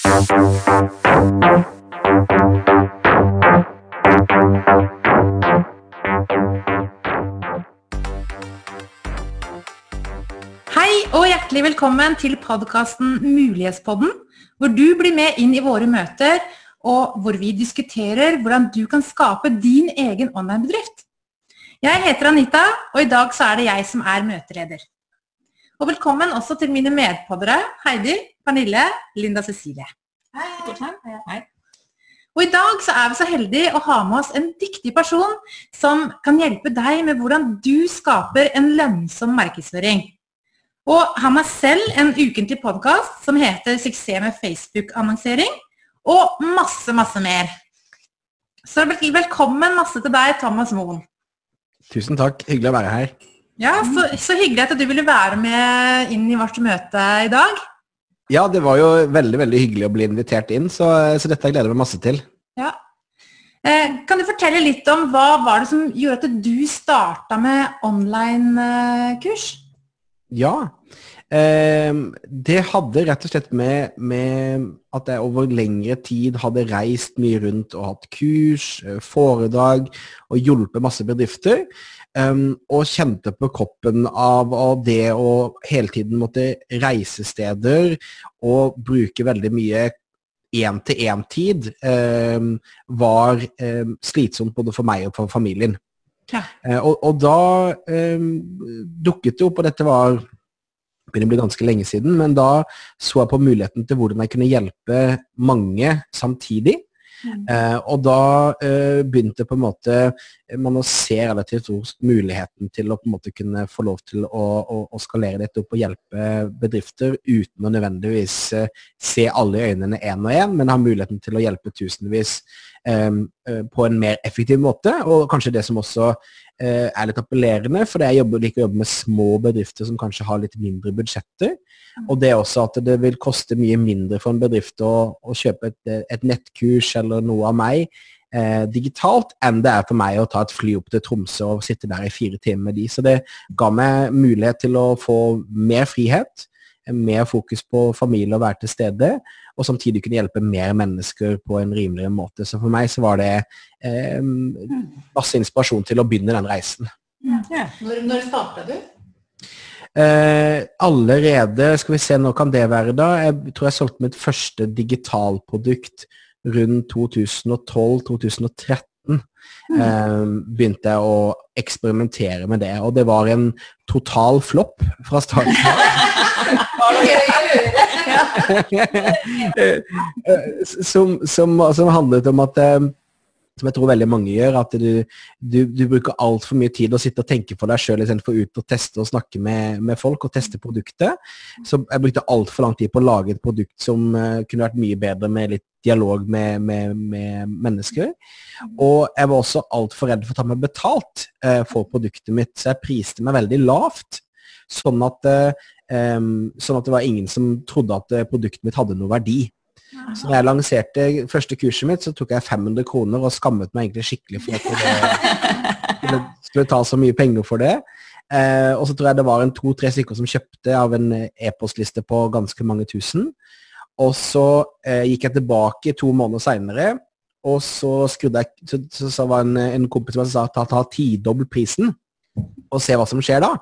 Hei og hjertelig velkommen til podkasten Mulighetspodden, hvor du blir med inn i våre møter, og hvor vi diskuterer hvordan du kan skape din egen online-bedrift. Jeg heter Anita, og i dag så er det jeg som er møteleder. Og velkommen også til mine medpoddere Heidi, Pernille, Linda Cecilie. Hei. Hei. Og i dag så er vi så heldige å ha med oss en dyktig person som kan hjelpe deg med hvordan du skaper en lønnsom markedsføring. Og han har selv en ukentlig podkast som heter 'Suksess med Facebook-annonsering', og masse, masse mer. Så velkommen masse til deg, Thomas Moen. Tusen takk. Hyggelig å være her. Ja, så, så hyggelig at du ville være med inn i vårt møte i dag. Ja, det var jo veldig veldig hyggelig å bli invitert inn, så, så dette gleder jeg meg masse til. Ja. Eh, kan du fortelle litt om hva var det som gjorde at du starta med online-kurs? Ja, eh, det hadde rett og slett med, med, at jeg over lengre tid hadde reist mye rundt og hatt kurs, eh, foredrag og hjulpet masse bedrifter. Um, og kjente på kroppen av, av, det å hele tiden måtte reise steder og bruke veldig mye én-til-én-tid, um, var um, slitsomt både for meg og for familien. Ja. Uh, og, og, da dukket det opp, og dette var begynner å bli ganske lenge siden, men da så jeg på muligheten til hvordan jeg kunne hjelpe mange samtidig. Mm. Uh, og da eh, begynte på en måte man å se relativt muligheten til å på en måte kunne få lov til å, å, å skalere dette opp og hjelpe bedrifter uten å nødvendigvis eh, se alle i øynene én og én, men ha muligheten til å hjelpe tusenvis um, på en mer effektiv måte. Og kanskje det som også er litt appellerende, for jeg jobber, liker å jobbe med små bedrifter som kanskje har litt mindre budsjetter. Og det er også at det vil koste mye mindre for en bedrift å, å kjøpe et, et, nettkurs eller noe av meg eh, digitalt, enn det er for meg å ta et fly opp til Tromsø og sitte der i fire timer med de. Så det ga meg mulighet til å få mer frihet, mer fokus på familie og være til stede, og samtidig kunne hjelpe mer mennesker på en rimeligere måte. Så for meg så var det eh, masse inspirasjon til å begynne den reisen. Ja. Når, når starta du? Eh, allerede Skal vi se, når kan det være, da? Jeg tror jeg solgte mitt første digitalprodukt rundt 2012-2013. Mm. Eh, begynte jeg å eksperimentere med det, og det var en total flopp fra starten av. som, som, som, handlet om at eh, som jeg tror veldig mange gjør, at du, du, du bruker altfor mye tid å sitte og tenke for deg sjøl istedenfor ut og teste og snakke med, med, folk og teste produktet. Så jeg brukte altfor lang tid på å lage et produkt som uh, kunne vært mye bedre med litt dialog med, med, med mennesker. Og jeg var også altfor redd for å ta meg betalt uh, for produktet mitt, så jeg priste meg veldig lavt. Sånn at, uh, um, sånn at det var ingen som trodde at produktet mitt hadde noe verdi. Så da jeg lanserte første kurset mitt, så tok jeg 500 kroner og skammet meg egentlig skikkelig for at det skulle ta så mye penger for det. Uh, og så tror jeg det var en to-tre stykker som kjøpte av en e-postliste på ganske mange tusen. Og så uh, gikk jeg tilbake to måneder seinere, og så skrudde jeg Så, så, så var en, en kompis som sa ta, ta tidobbel prisen, og se hva som skjer da.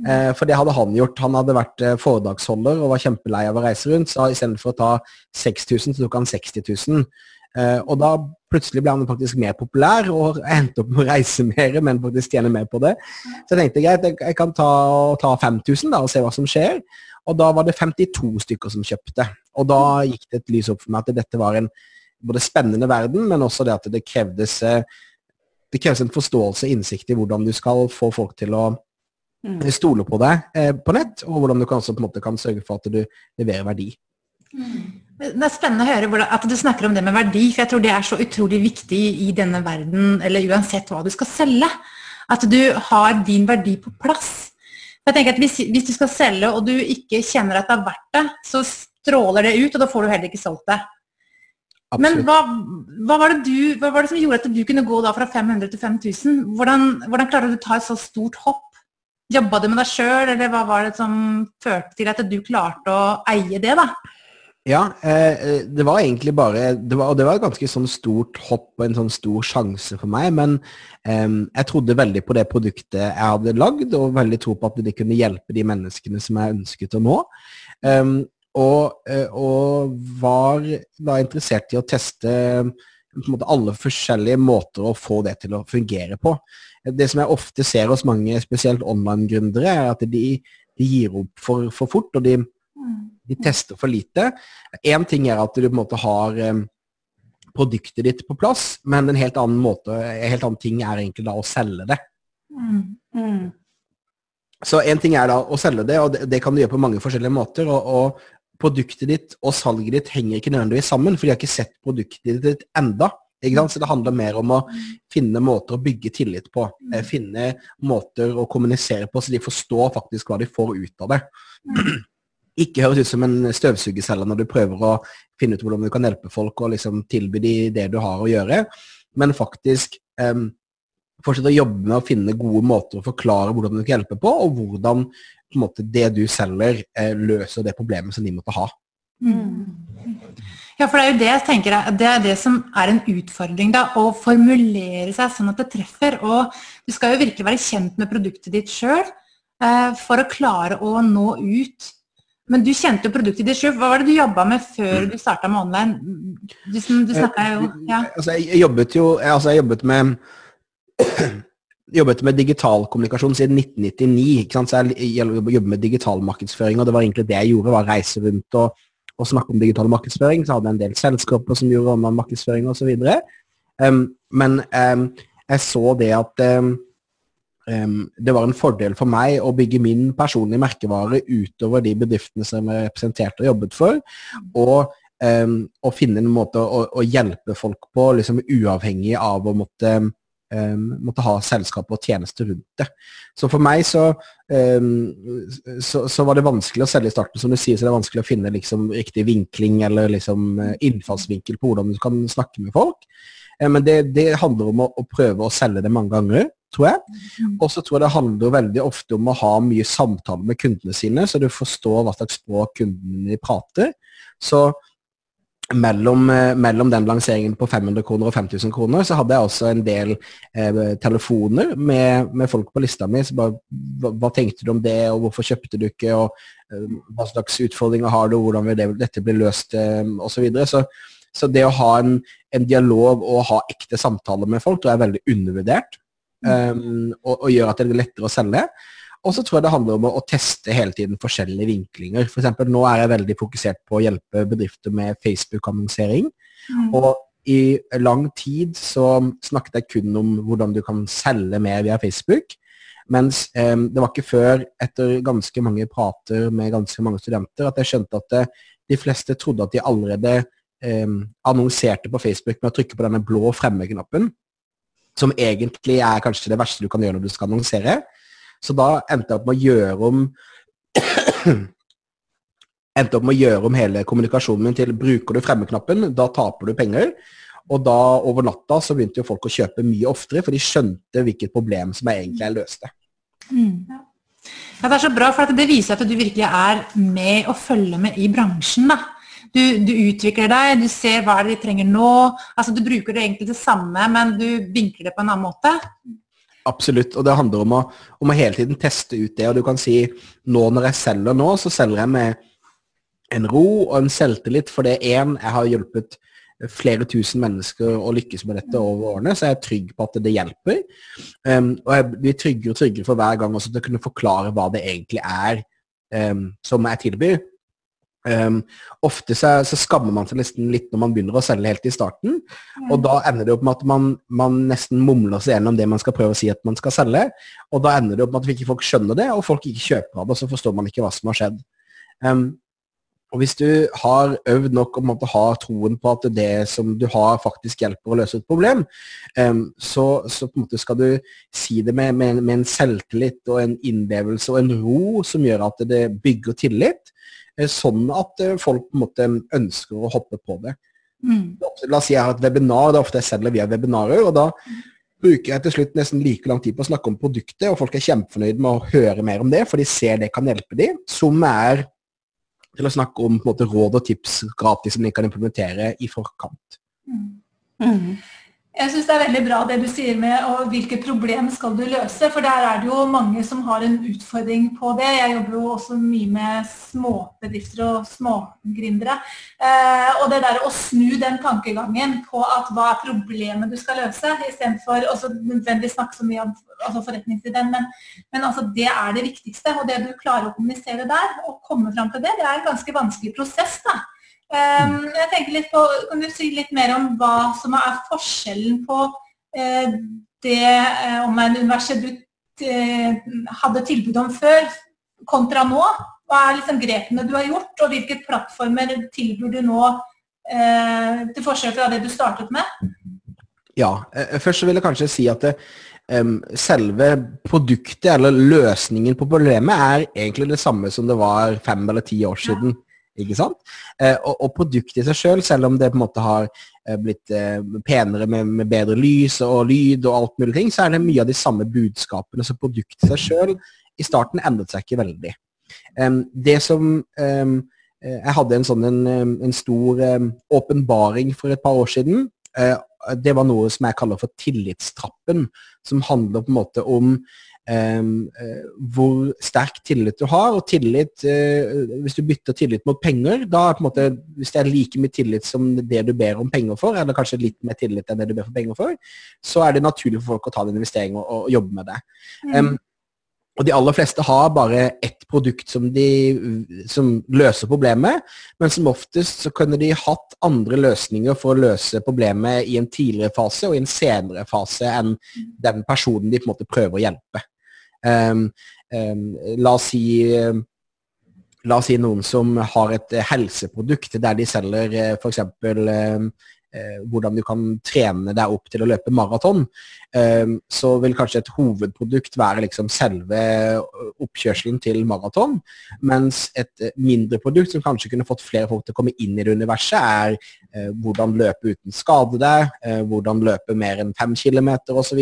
Eh, for det hadde han gjort. Han hadde vært eh, foredragsholder og var kjempelei av å reise rundt. Så istedenfor å ta 6000, så tok han 60 000. Eh, og da plutselig ble han faktisk mer populær og endte opp med å reise mer, men faktisk tjene mer på det. Så jeg tenkte greit, jeg kan ta, ta 5000 da, og se hva som skjer. Og da var det 52 stykker som kjøpte. Og da gikk det et lys opp for meg at dette var en både spennende verden, men også det at det krevdes, det krevdes en forståelse og innsikt i hvordan du skal få folk til å mm. stoler på deg eh, på nett, og hvordan du kan, en måte, kan sørge for at du leverer verdi. Mm. Det er spennende å høre hvordan, at du snakker om det med verdi, for jeg tror det er så utrolig viktig i denne verden, eller uansett hva du skal selge. At du har din verdi på plass. Jeg tenker at hvis, hvis, du skal selge og du ikke kjenner at det er verdt det, så stråler det ut, og da får du heller ikke solgt det. Absolutt. Men hva, hva, var du, hva, var det som gjorde at du kunne gå fra 500 til 5000? Hvordan, hvordan klarer du å ta et så stort hopp? Jobba du med deg sjøl, eller hva var det som førte til at du klarte å eie det, da? Ja, eh, det var egentlig bare det var, Og det var et ganske sånn stort hopp og en sånn stor sjanse for meg. Men eh, jeg trodde veldig på det produktet jeg hadde lagd, og veldig tro på at det kunne hjelpe de menneskene som jeg ønsket å nå. Um, og, og, var da interessert i å teste alle forskjellige måter å få det til å fungere på. Det som jeg ofte ser hos mange, spesielt online-gründere, er at de, de gir opp for, for fort. og de de tester for lite. Én ting er at du på en måte har um, produktet ditt på plass, men en helt annen, måte, en helt annen ting er egentlig da å selge det. Mm. Mm. Så én ting er da å selge det, og det, det, kan du gjøre på mange forskjellige måter. og, og produktet ditt og salget ditt henger ikke nødvendigvis sammen, for de har ikke sett produktet ditt enda. Så det handler mer om å finne måter å bygge tillit på. Eh, finne måter å kommunisere på, så de forstår faktisk hva de får ut av det ikke høres ut som en støvsugercelle når du prøver å finne ut hvordan du kan hjelpe folk og liksom tilby de det du har å gjøre, men faktisk um, fortsette å jobbe med å finne gode måter å forklare hvordan du kan hjelpe på, og hvordan måte, det du selger, eh, løser det problemet som de måtte ha. Mm. Ja, for det er jo det jeg tenker det er det som er en utfordring. da, Å formulere seg sånn at det treffer. Og du skal jo virkelig være kjent med produktet ditt sjøl eh, for å klare å nå ut men du kjente jo produktet ditt sjøl. Hva var det du jobba med før du starta med online? Du, du snakka jo ja. Altså, jeg jobbet jo altså, jeg jobbet med jobbet med digital kommunikasjon siden 1999. ikke sant? Så jeg jobbet med digital markedsføring, og det var egentlig det jeg gjorde. var Reise rundt og, og snakke om digital markedsføring. Så hadde jeg en del selskaper som gjorde online markedsføring osv. Um, men um, jeg så det at um, det var en fordel for meg å bygge min personlige merkevare utover de bedriftene som jeg representerte og jobbet for, og, um, finne en måte å, å, hjelpe folk på, liksom uavhengig av å måtte, um, måtte ha selskap og tjenester rundt det. Så for meg så, så, så, var det vanskelig å selge i starten, som du sier, så det er vanskelig å finne liksom, riktig vinkling eller liksom, eh, innfallsvinkel på hvordan du kan snakke med folk. Um, men det, det handler om å, å prøve å selge det mange ganger tror jeg. Mm. Og så tror jeg det handler veldig ofte om å ha mye samtale med kundene sine, så du forstår hva slags språk kundene prater. Så mellom, eh, mellom, den lanseringen på 500 kroner og 5000 kroner, så hadde jeg også en del eh, telefoner med, med, folk på lista mi. så bare, hva, hva, tenkte du om det, og hvorfor kjøpte du ikke, og eh, hva slags utfordringer har du, hvordan vil det, dette bli løst, eh, osv. Så, videre. så så det å ha en, en, dialog og ha ekte samtaler med folk, tror jeg er veldig undervurdert um, og, og, gjør at det er lettere å selge. Og så tror jeg det handler om å, å teste hele tiden forskjellige vinklinger. For eksempel, nå er jeg veldig fokusert på å hjelpe bedrifter med Facebook-annonsering. Mm. Og i lang tid så snakket jeg kun om hvordan du kan selge mer via Facebook. Mens eh, det var ikke før, etter ganske mange prater med ganske mange studenter, at jeg skjønte at det, de fleste trodde at de allerede eh, annonserte på Facebook med å trykke på denne blå fremme-knappen som egentlig er kanskje det verste du kan gjøre når du skal annonsere. Så da endte jeg opp med å gjøre om endte opp med å gjøre om hele kommunikasjonen min til bruker du fremmeknappen, da taper du penger. Og da over natta så begynte jo folk å kjøpe mye oftere, for de skjønte hvilket problem som jeg egentlig løste. Mm. Ja, Det er så bra, for det viser at du virkelig er med og følger med i bransjen. da. Du, du, utvikler deg, du ser hva de trenger nå. altså Du bruker det egentlig det samme, men du vinkler det på en annen måte. Absolutt, og det handler om å, om å hele tiden teste ut det. Og du kan si nå når jeg selger nå, så selger jeg med en ro og en selvtillit. For det er én, jeg har hjulpet flere tusen mennesker å lykkes med dette over årene, så jeg er trygg på at det hjelper. Um, og jeg blir tryggere og tryggere for hver gang også til å kunne forklare hva det egentlig er um, som jeg tilbyr. Um, ofte så, så, skammer man seg nesten litt når man begynner å selge helt i starten. Og da ender det opp med at man, man, nesten mumler seg gjennom det man skal prøve å si at man skal selge. Og da ender det opp med at ikke folk skjønner det, og folk ikke kjøper av det, og så forstår man ikke hva som har skjedd. Um, og hvis du har øvd nok at du har troen på at det som du har, faktisk hjelper å løse et problem, um, så, så, på en måte skal du si det med, med, med en selvtillit og en innlevelse og en ro som gjør at det bygger tillit. Eh, sånn at eh, folk på en måte ønsker å hoppe på det. Mm. La oss si jeg har et webinar, det er ofte jeg selger via webinarer, og da bruker jeg til slutt nesten like lang tid på å snakke om produktet, og folk er kjempefornøyd med å høre mer om det, for de ser det kan hjelpe dem, som er til å snakke om måte, råd og tips gratis som de kan implementere i forkant. Mm. Mm. Jeg syns det er veldig bra det du sier med og hvilke problem skal du løse. For der er det jo mange som har en utfordring på det. Jeg jobber jo også mye med småbedrifter og smågründere. Eh, og det der å snu den tankegangen på at hva er problemet du skal løse, istedenfor å nødvendigvis snakke så mye om altså forretningsideen, men, men altså det er det viktigste. Og det du klarer å kommunisere der og komme fram til det, det er en ganske vanskelig prosess. da. Um, jeg tenker litt på, Kan du si litt mer om hva som er forskjellen på uh, det uh, om en universitet du uh, hadde tilbud om før, kontra nå? Hva er liksom grepene du har gjort, og hvilke plattformer tilbyr du nå til forskjell fra det du startet med? Ja, først så vil jeg kanskje si at det, selve produktet eller løsningen på problemet er egentlig det samme som det var fem eller ti år siden. Ja. Ikke sant? Eh, og, og, produktet i seg sjøl, selv, selv om det på en måte har eh, blitt eh, penere med, med, bedre lys og lyd og alt mulig ting, så er det mye av de samme budskapene. Så produktet i seg sjøl i starten endret seg ikke veldig. Det som Jeg hadde en sånn en, en stor åpenbaring for et par år siden. Det var noe som jeg kaller for tillitstrappen, som handler på en måte om hvor sterk tillit du har. Og tillit, uh, hvis du bytter tillit mot penger, da er på en måte, hvis det er like mye tillit som det du ber om penger for, eller kanskje litt mer tillit enn det du ber for penger for, så er det naturlig for folk å ta den investeringen og, og, jobbe med det. Mm. Um, og de aller fleste har bare ett produkt som, de, som løser problemet, men som oftest så kunne de hatt andre løsninger for å løse problemet i en tidligere fase og i en senere fase enn den personen de på en måte prøver å hjelpe. Um, um, la oss si La oss si noen som har et helseprodukt der de selger eh, f.eks. Eh, hvordan du kan trene deg opp til å løpe maraton, eh, så vil kanskje et hovedprodukt være liksom selve oppkjørselen til maraton. Mens et eh, mindre produkt som kanskje kunne fått flere folk til å komme inn i det universet, er eh, hvordan løpe uten skade deg, eh, hvordan løpe mer enn fem kilometer osv.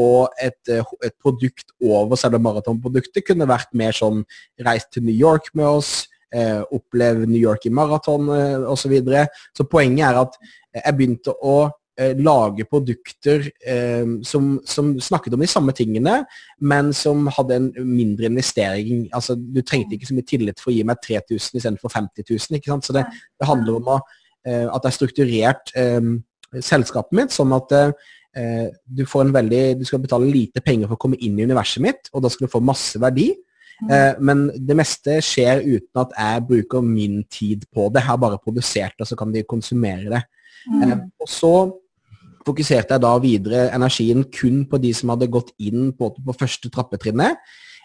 Og et, eh, et produkt over selve maratonproduktet kunne vært mer sånn reis til New York med oss, eh, oppleve New York i maraton eh, osv. Så, videre. så poenget er at jeg begynte å eh, lage produkter eh, som, som, snakket om de samme tingene, men som hadde en mindre investering. Altså, du trengte ikke så mye tillit for å gi meg 3000 istedenfor 50 000. Ikke sant? Så det, det handler om å, eh, at jeg har strukturert eh, selskapet mitt sånn at eh, du, får en veldig, du skal betale lite penger for å komme inn i universet mitt, og da skal du få masse verdi. Mm. Eh, men det meste skjer uten at jeg bruker min tid på det. Jeg har bare produsert det, så kan de konsumere det. Mm. Eh, og så fokuserte jeg da videre energien kun på de som hadde gått inn på, på første trappetrinnet.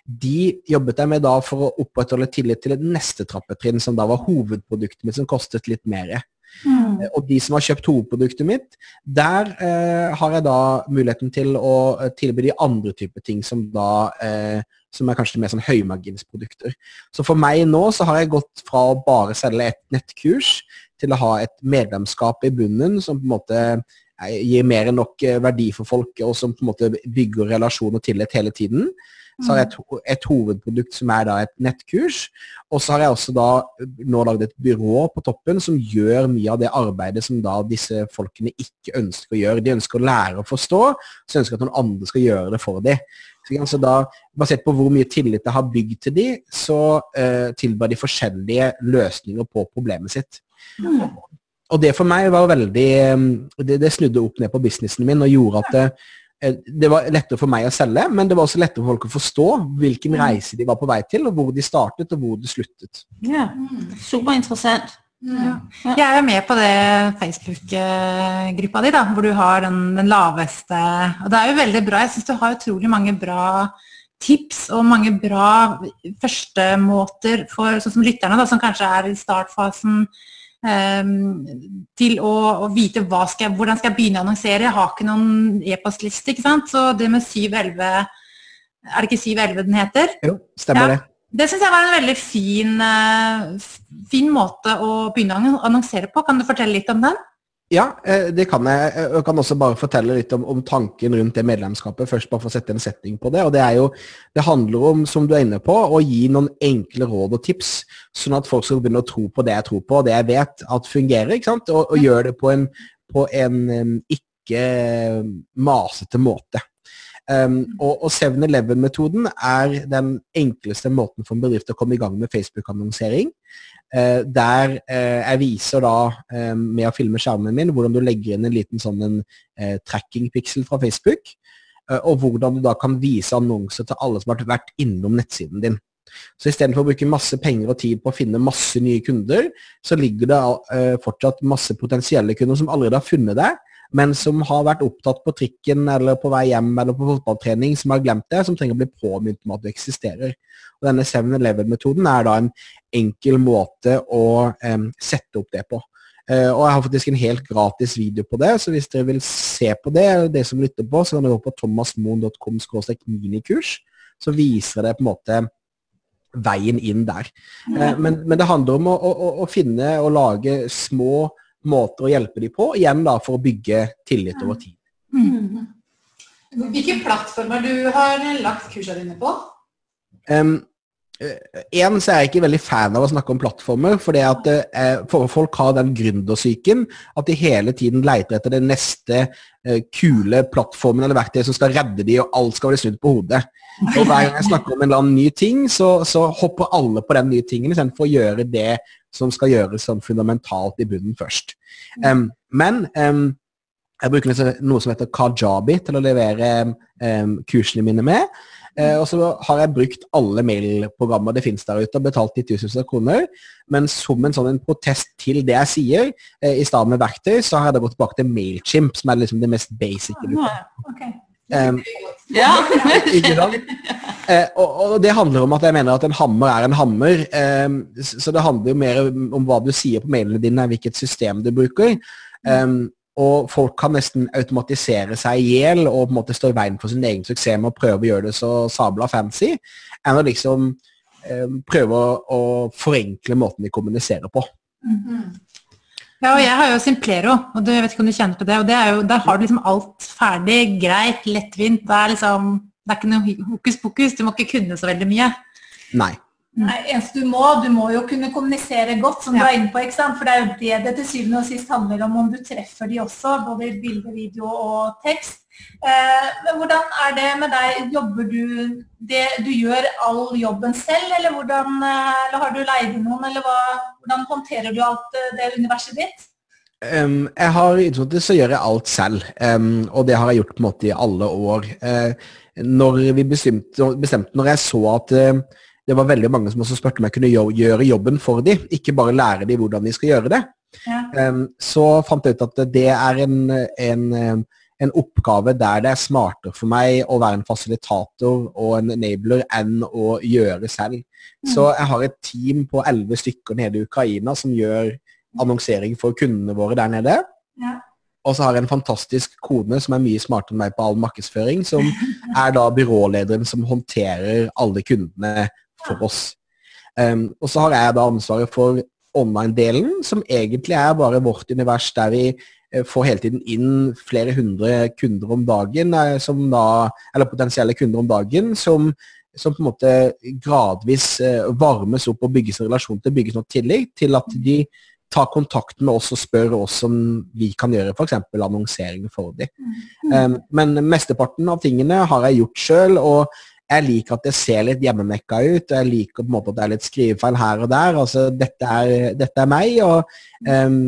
De jobbet jeg med da for å opprettholde tillit til et neste trappetrinn, som da var hovedproduktet mitt, som kostet litt mer. Mm. Eh, og de som har kjøpt hovedproduktet mitt, der eh, har jeg da muligheten til å tilby de andre typer ting som da eh, som er kanskje mer sånn høymarginsprodukter. Så for meg nå så har jeg gått fra å bare selge et nettkurs til å ha et medlemskap i bunnen som på en måte eh, gir mer enn nok eh, verdi for folk, og som på en måte bygger relasjon og tillit hele tiden. Så har jeg et, et, hovedprodukt som er da et nettkurs. Og så har jeg også da nå lagd et byrå på toppen som gjør mye av det arbeidet som da disse folkene ikke ønsker å gjøre. De ønsker å lære å forstå, så ønsker at noen andre skal gjøre det for dem. Så da, basert på hvor mye tillit jeg har bygd til dem, så uh, tilbyr de forskjellige løsninger på problemet sitt. Mm. Og det for meg var veldig eh, det, det, snudde opp ned på businessen min og gjorde at det, eh, var lettere for meg å selge, men det var også lettere for folk å forstå hvilken mm. reise de var på vei til, og hvor de startet, og hvor de sluttet. Ja, Superinteressant. Ja. Jeg er med på det Facebook-gruppa di, da, hvor du har den, den, laveste Og det er jo veldig bra. Jeg syns du har utrolig mange bra tips og mange bra førstemåter for sånn som lytterne, da, som kanskje er i startfasen, til å, å vite skal hvordan skal jeg begynne å annonsere. Jeg har ikke noen e-postliste, ikke sant. Så det med 711 Er det ikke 711 den heter? Jo, stemmer ja. det. Det syns jeg var en veldig fin, uh, fin, måte å begynne å annonsere på. Kan du fortelle litt om den? Ja, eh, det kan jeg. Jeg kan også bare fortelle litt om, om, tanken rundt det medlemskapet, først bare for å sette en setting på det. og Det er jo, det handler om, som du er inne på, å gi noen enkle råd og tips, sånn at folk skal begynne å tro på det jeg tror på, og det jeg vet at fungerer. ikke sant? Og, og gjøre det på en, på en ikke masete måte. Um, og, og 7-Eleven-metoden er den enkleste måten for en bedrift å komme i gang med Facebook-annonsering. Uh, der uh, jeg viser da, uh, med å filme skjermen min, hvordan du legger inn en liten sånn en, tracking-piksel fra Facebook. og hvordan du da kan vise annonser til alle som har vært innom nettsiden din. Så istedenfor å bruke masse penger og tid på å finne masse nye kunder, så ligger det fortsatt masse potensielle kunder som allerede har funnet deg, men som har vært opptatt på trikken eller på vei hjem eller på fotballtrening, som har glemt det, som trenger å bli påminnet om at du eksisterer. Og Denne 7-Eleven-metoden er da en enkel måte å um, sette opp det på. Uh, og Jeg har faktisk en helt gratis video på det, så hvis dere vil se på det, eller dere som lytter på, så kan dere gå på thomasmoen.com minikurs, så viser det på en måte veien inn der. Uh, men, men, det handler om å, å, å finne og lage små måter å hjelpe dem på, igjen da for å bygge tillit over tid. Mm. Hvilke plattformer du har lagt kursene dine på? Um, en så er jeg ikke veldig fan av å snakke om plattformer, fordi at eh, for folk har den gründersyken at de hele tiden leter etter den neste eh, kule plattformen eller verktøyet som skal redde de, og alt skal bli snudd på hodet. Og Hver gang jeg snakker om en eller annen ny ting, så, så hopper alle på den nye tingen istedenfor å gjøre det som skal gjøres sånn fundamentalt i bunnen først. Um, men um, jeg bruker noe som heter Kajabi til å levere um, kursene mine med. Uh, og så har jeg brukt alle mailprogrammer det finnes der ute, og betalt 10 000 kroner. Men som en sånn en protest til det jeg sier, uh, i stedet med verktøy, så har jeg da gått tilbake til Mailchimp, som er liksom det mest basic. Ah, okay. Um, ja. uh, og, og, det handler om at jeg mener at en hammer er en hammer. Um, så det handler jo mer om hva du sier på mailene dine, hvilket system du bruker. Um, og folk kan nesten automatisere seg i hjel og på en måte stå i veien for sin egen suksess med å prøve å gjøre det så sabla fancy, enn å liksom prøve å, å, forenkle måten de kommuniserer på. Mm -hmm. Ja, og jeg har jo Simplero, og du, jeg vet ikke om du kjenner på det. og det jo, Der har du liksom alt ferdig, greit, lettvint. Det er liksom, det er ikke noe hokus pokus. Du må ikke kunne så veldig mye. Nei. Nei, eneste du må, du må jo kunne kommunisere godt, som ja. du er inne på. ikke sant? For det er jo det det til syvende og sist handler om, om du treffer de også. Både bilde, video og tekst. Eh, men hvordan er det med deg? Jobber du det, Du gjør all jobben selv, eller, hvordan, eh, eller har du leid inn noen? Eller hva, hvordan håndterer du alt eh, det universet ditt? Um, jeg har i utgangspunktet så gjør jeg alt selv, um, og det har jeg gjort på en måte i alle år. Uh, når vi bestemte, bestemte, når jeg så at uh, det var veldig mange som også spurte om jeg kunne gjøre jobben for dem, ikke bare lære dem hvordan de skal gjøre det, ja. så fant jeg ut at det er en, en en oppgave der det er smartere for meg å være en fasilitator og en enabler enn å gjøre selv. Mm. Så jeg har et team på elleve stykker nede i Ukraina som gjør annonsering for kundene våre der nede. Ja. Og så har jeg en fantastisk kone som er mye smartere enn meg på all markedsføring, som er da byrålederen som håndterer alle kundene for oss. Um, og så har jeg da ansvaret for online-delen, som egentlig er bare vårt univers der vi Eh, får hele tiden inn flere hundre kunder om dagen, eh, som da, eller potensielle kunder om dagen, som, som på en måte gradvis eh, varmes opp og bygges en relasjon til, bygges noe tillit til at de tar kontakt med oss og spør oss om vi kan gjøre f.eks. annonsering for dem. Mm. men mesteparten av tingene har jeg gjort sjøl, og jeg liker at det ser litt hjemmemekka ut. og Jeg liker på en måte at det er litt skrivefeil her og der. altså Dette er, dette er meg. og um,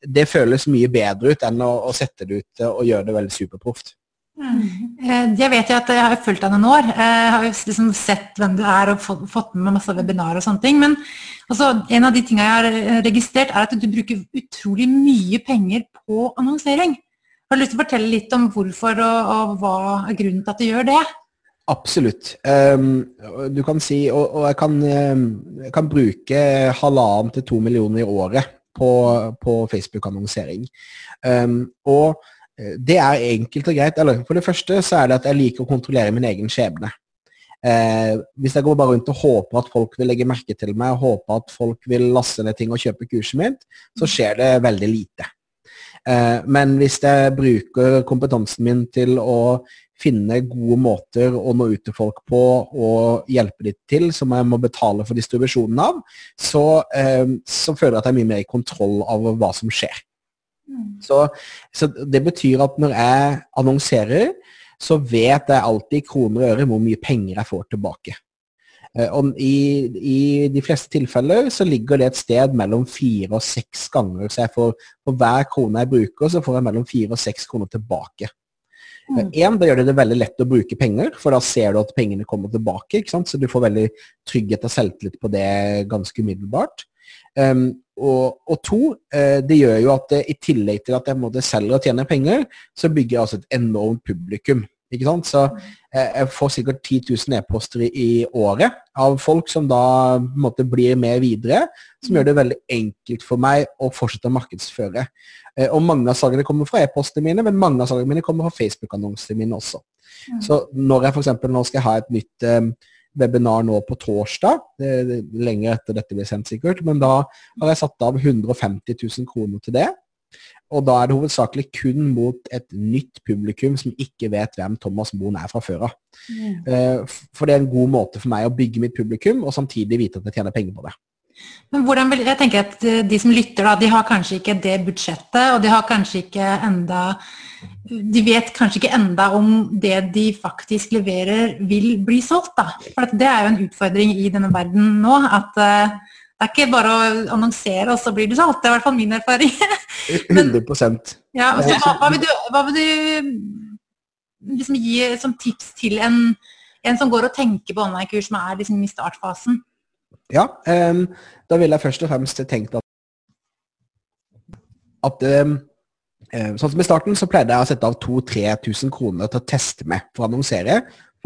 det føles mye bedre ut enn å, å sette det ut og gjøre det veldig superproft. Mm. Eh, jeg vet jo at jeg har fulgt deg noen år. Jeg har liksom sett hvem du er og fått med masse webinarer og sånne ting. Men altså, en av de tingene jeg har eh, registrert, er at du bruker utrolig mye penger på annonsering. Har du lyst til å fortelle litt om hvorfor og, og hva er grunnen til at du gjør det? Absolutt. Um, du kan si, og, og jeg, kan, um, jeg, kan, bruke halvannen til to millioner i året på, på Facebook-annonsering. Um, og eh, det er enkelt og greit. Eller for det første så er det at jeg liker å kontrollere min egen skjebne. Eh, hvis jeg går bare rundt og håper at folk vil legge merke til meg, og håper at folk vil laste ned ting og kjøpe kurset mitt, så skjer det veldig lite. Eh, men hvis jeg bruker kompetansen min til å finne gode måter å nå ut til folk på og hjelpe dem til, som jeg må betale for distribusjonen av, så, eh, så føler jeg at jeg er mye mer i kontroll av hva som skjer. Mm. Så, så, det betyr at når jeg annonserer, så vet jeg alltid i kroner og øre hvor mye penger jeg får tilbake. Eh, og i, i, de fleste tilfeller så ligger det et sted mellom fire og seks ganger. Så jeg får, for hver krone jeg bruker, så får jeg mellom fire og seks kroner tilbake. Mm. En, da gjør det det veldig lett å bruke penger, for da ser du at pengene kommer tilbake. Så du får veldig trygghet og selvtillit på det ganske umiddelbart. Um, og, og, to, uh, det gjør jo at det, i tillegg til at jeg måtte selge og tjene penger, så bygger jeg altså et enormt publikum. Ikke sant? Så uh, jeg får sikkert 10 000 e-poster i, året av folk som da måte, blir med videre, som gjør det veldig enkelt for meg å fortsette å markedsføre. og mange av salgene kommer fra e-postene mine, men mange av salgene mine kommer fra Facebook-annonsene mine også. Mm. Så når jeg f.eks. nå skal ha et nytt webinar nå på torsdag, lenger etter dette blir sendt sikkert, men da har jeg satt av 150 000 kroner til det. Og da er det hovedsakelig kun mot et nytt publikum som ikke vet hvem Thomas Moen er fra før av. Mm. Eh, for det er en god måte for meg å bygge mitt publikum, og samtidig vite at jeg tjener penger på det. Men hvordan vil, jeg tenker at De som lytter, da, de har kanskje ikke det budsjettet, og de har kanskje ikke enda de vet kanskje ikke enda om det de faktisk leverer vil bli solgt. Da. For det er jo en utfordring i denne verden nå. at uh, det er ikke bare å annonsere, og så blir det solgt. Det er i hvert fall min erfaring. Men, 100 ja, så, hva, hva, vil du, hva, vil du, liksom gi som tips til en, en som går og tenker på online-kurs, som er liksom i startfasen? Ja, um, da vil jeg først og fremst tenke at, at um, Sånn som I starten så pleide jeg å sette av 2000-3000 kroner til å teste med for å annonsere,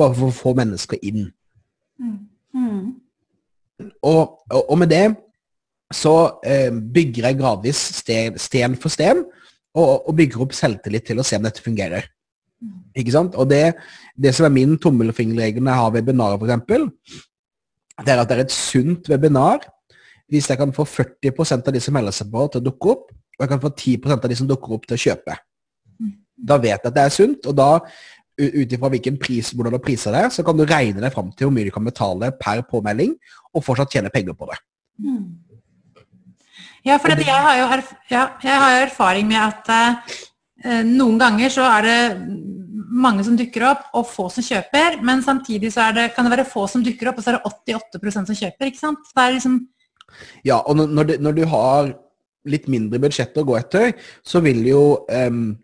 bare for å få mennesker inn. Mm. Og, og, med det så eh, bygger jeg gradvis sten, sten for sten, og, og, bygger opp selvtillit til å se om dette fungerer. Ikke sant? Og det, det som er min tommelfingerregel når jeg har webinarer, f.eks., det er at det er et sunt webinar hvis jeg kan få 40% av de som melder seg på, til å dukke opp, og jeg kan få 10% av de som dukker opp, til å kjøpe. Da vet jeg at det er sunt, og da ut ifra hvilken pris, hvordan du priser det, så kan du regne deg fram til hvor mye du kan betale per påmelding, og fortsatt tjene penger på det. Ja, for jeg har, jo, ja, jeg har jo erfaring med at eh, noen ganger så er det mange som dukker opp, og få som kjøper. Men samtidig så det, kan det være få som dukker opp, og så er det 88% som kjøper. ikke sant? Det er liksom ja, og når, du, når, du har litt mindre budsjett å gå etter, så vil jo, um,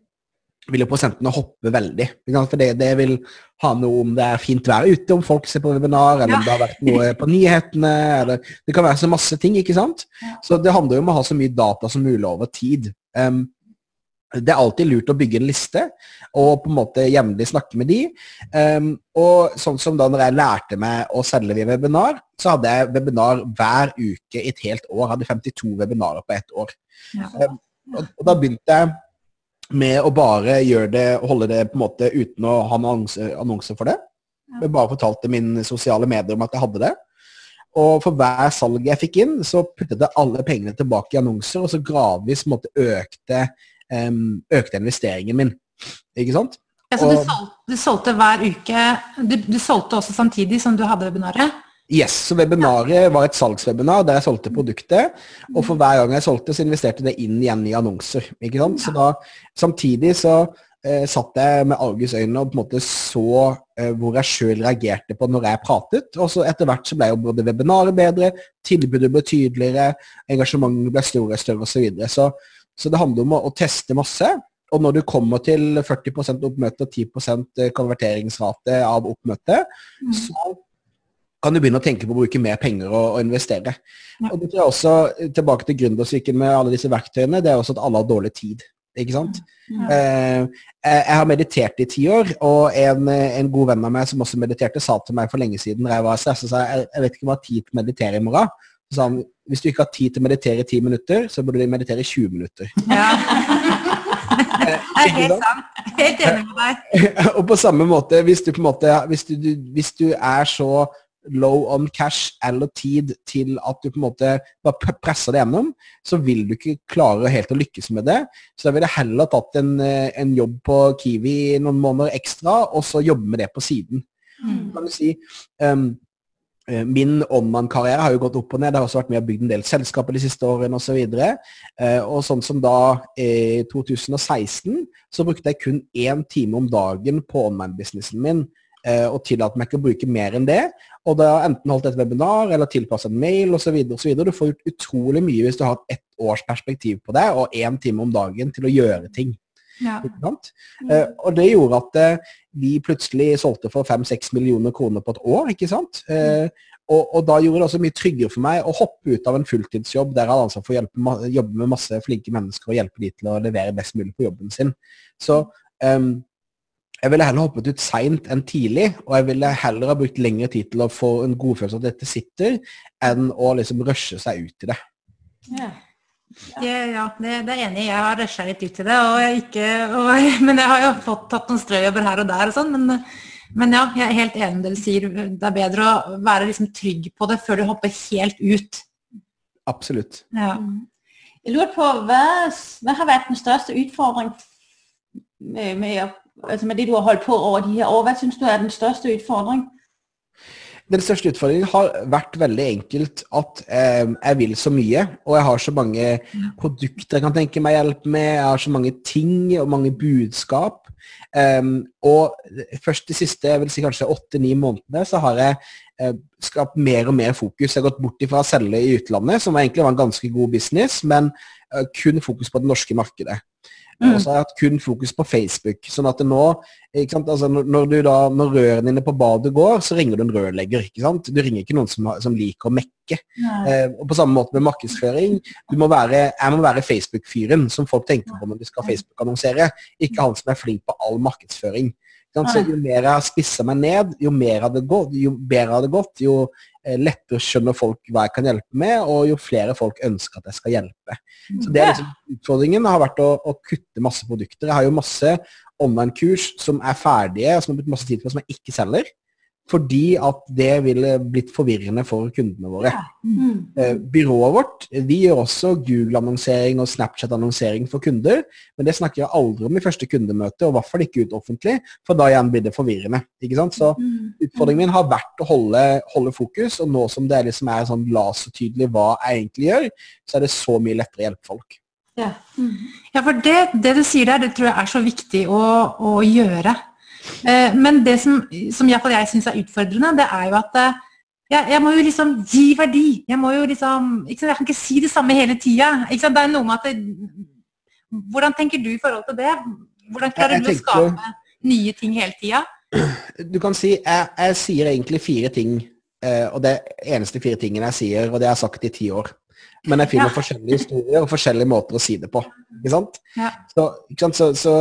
vil jo prosentene hoppe veldig. For det, det, vil ha noe om det er fint vær ute, om folk ser på webinar, eller ja. om det har vært noe på nyhetene. Eller, det kan være så masse ting, ikke sant? Ja. Så det handler jo om å ha så mye data som mulig over tid. Um, det er alltid lurt å bygge en liste og på en måte jevnlig snakke med de. Um, og sånn som da når jeg lærte meg å selge via webinar, så hadde jeg webinar hver uke i et helt år. Hadde 52 webinarer på ett år. Ja. Um, og, og, da begynte jeg med å bare gjøre det, holde det på en måte uten å ha noen annonse, annonse for det. Jeg bare fortalte mine sosiale medier om at jeg hadde det. Og for hver salg jeg fikk inn, så puttet jeg alle pengene tilbake i annonser, og så gradvis måtte økte um, økte investeringen min. Ikke sant? Ja, så du, solgte, du, solgte, hver uke du, du, solgte også samtidig som du hadde webinaret? Yes, så webinaret var et salgswebinar der jeg solgte produktet. Og for hver gang jeg solgte, så investerte det inn igjen i annonser. ikke sant? Så da, Samtidig så eh, satt jeg med argusøyne og på en måte så eh, hvor jeg sjøl reagerte på når jeg pratet. Og så etter hvert så ble jo både webinaret bedre, tilbudet ble tydeligere, engasjementet ble større og større osv. Så, videre. så så det handler om å, å teste masse. Og når du kommer til 40% oppmøte og 10% konverteringsrate av oppmøte, mm. så kan du begynne å tenke på å bruke mer penger og, og investere. Ja. Og det tror jeg også, Tilbake til gründersyken med alle disse verktøyene, det er også at alle har dårlig tid. Ikke sant? Ja. Eh, jeg har meditert i ti år, og en, en, god venn av meg som også mediterte, sa til meg for lenge siden da jeg var stresset, sa jeg, jeg vet ikke om jeg har tid til å meditere i morgen. Så sa han hvis du ikke har tid til å meditere i ti minutter, så burde du meditere i 20 minutter. Ja. det er helt sant. Helt enig med deg. og på samme måte, hvis du, på en måte, hvis du, hvis du er så low on cash eller tid til at du på en måte bare presser det gjennom, så vil du ikke klare helt å lykkes med det. Så da vil jeg heller tatt en, eh, en jobb på Kiwi noen måneder ekstra, og så jobbe med det på siden. Mm. Kan du si, um, Min online-karriere har jo gått opp og ned. Det har også vært med og bygd en del selskaper de siste årene osv. Og, så og sånn som da i 2016 så brukte jeg kun én time om dagen på online-businessen min Eh, og tillater meg ikke å bruke mer enn det. Og da enten holdt et webinar eller tilpasset en mail osv. Du får gjort utrolig mye hvis du har et års perspektiv på det og én time om dagen til å gjøre ting. Ja. Uh, og det gjorde at uh, vi plutselig solgte for 5-6 millioner kroner på et år. ikke sant? Og, og, da gjorde det også mye tryggere for meg å hoppe ut av en fulltidsjobb der jeg hadde ansvar for å hjelpe, jobbe med masse flinke mennesker og hjelpe de til å levere best mulig på jobben sin. Så um, jeg ville heller hoppet ut seint enn tidlig, og jeg ville heller ha brukt lengre tid til å få en godfølelse av at dette sitter, enn å liksom rushe seg ut i det. Ja. Ja, ja det, det, er enig. Jeg har rusha litt ut i det. Og jeg ikke, og, men jeg har jo fått tatt noen strøjobber her og der og sånn. Men, men, ja, jeg er helt enig med det du sier. Det er bedre å være liksom trygg på det før du hopper helt ut. Absolutt. Ja. Jeg lurer på, hva, hva har vært den største utfordringen med, med altså med det du har holdt på over de her år, hva syns du er den største utfordringen? Den største utfordringen har vært veldig enkelt at eh, jeg vil så mye, og jeg har så mange produkter jeg kan tenke meg hjelp med, jeg har så mange ting og mange budskap. Um, og først de siste jeg vil si kanskje åtte-ni månedene så har jeg eh, skapt mer og mer fokus. Jeg har gått bort ifra å selge i utlandet, som egentlig var en ganske god business, men eh, kun fokus på det norske markedet. Mm. Og så har jeg hatt kun fokus på Facebook. sånn at nå, altså når, du da, når rørene dine på badet går, så ringer du en rørlegger. ikke sant? Du ringer ikke noen som, som liker å mekke. Eh, og På samme måte med markedsføring. Du må være, jeg må være Facebook-fyren som folk tenker på når de skal Facebook-annonsere. Ikke han som er flink på all markedsføring. Så jo mer jeg har spissa meg ned, jo, mer hadde gått, jo bedre hadde det gått, jo lettere skjønner folk hva jeg kan hjelpe med, og jo flere folk ønsker at jeg skal hjelpe. Så det er liksom, Utfordringen har vært å, å, kutte masse produkter. Jeg har jo masse online-kurs som er ferdige, som har brukt masse tid på, som jeg ikke selger. Fordi at det ville blitt forvirrende for kundene våre. Mm. Eh, byrået vårt vi gjør også Google-annonsering og Snapchat-annonsering for kunder, men det snakker jeg aldri om i første kundemøte, og i hvert fall ikke ut offentlig, for da igjen blir det forvirrende. ikke sant? Så mm. utfordringen min har vært å holde, holde fokus, og nå som det liksom er sånn lasertydelig hva jeg egentlig gjør, så er det så mye lettere å hjelpe folk. Ja, ja for det, det, du sier der, det tror jeg er så viktig å, å gjøre. Eh, men det som, som iallfall jeg syns er utfordrende, det er jo at eh, jeg, jeg, må jo liksom gi verdi. Jeg må jo liksom Jeg kan ikke si det samme hele tida. Det er noe med at det, Hvordan tenker du i forhold til det? Hvordan klarer du å skape nye ting hele tida? Du kan si jeg, jeg, sier egentlig fire ting, eh, og det eneste fire tingene jeg sier, og det har sagt i ti år. Men jeg finner ja. forskjellige historier og forskjellige måter å si det på. Ikke sant? Ja. Så, ikke sant? så, så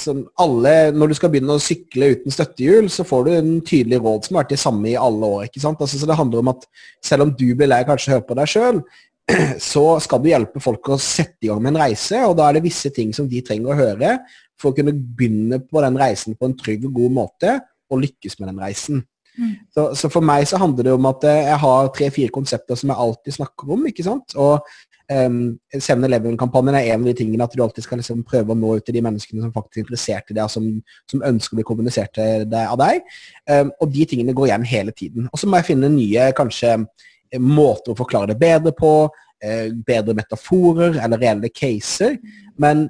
som alle, Når du skal begynne å sykle uten støttehjul, så får du en tydelig råd som har vært det samme i alle år. ikke sant? Altså, så Det handler om at selv om du blir lei kanskje høre på deg sjøl, så skal du hjelpe folk å sette i gang med en reise, og da er det visse ting som de trenger å høre for å kunne begynne på den reisen på en trygg og god måte, og lykkes med den reisen. Mm. Så, så, for meg så handler det om at eh, jeg har tre-fire konsepter som jeg alltid snakker om. ikke sant? Og Um, 7-Eleven-kampanjen er en av de tingene at du alltid skal liksom prøve å nå ut til de menneskene som faktisk er interessert i deg, som, som ønsker å bli kommunisert det av deg. Um, og de tingene går igjen hele tiden. Og så må jeg finne nye kanskje måter å forklare det bedre på, uh, bedre metaforer eller reelle caser. Men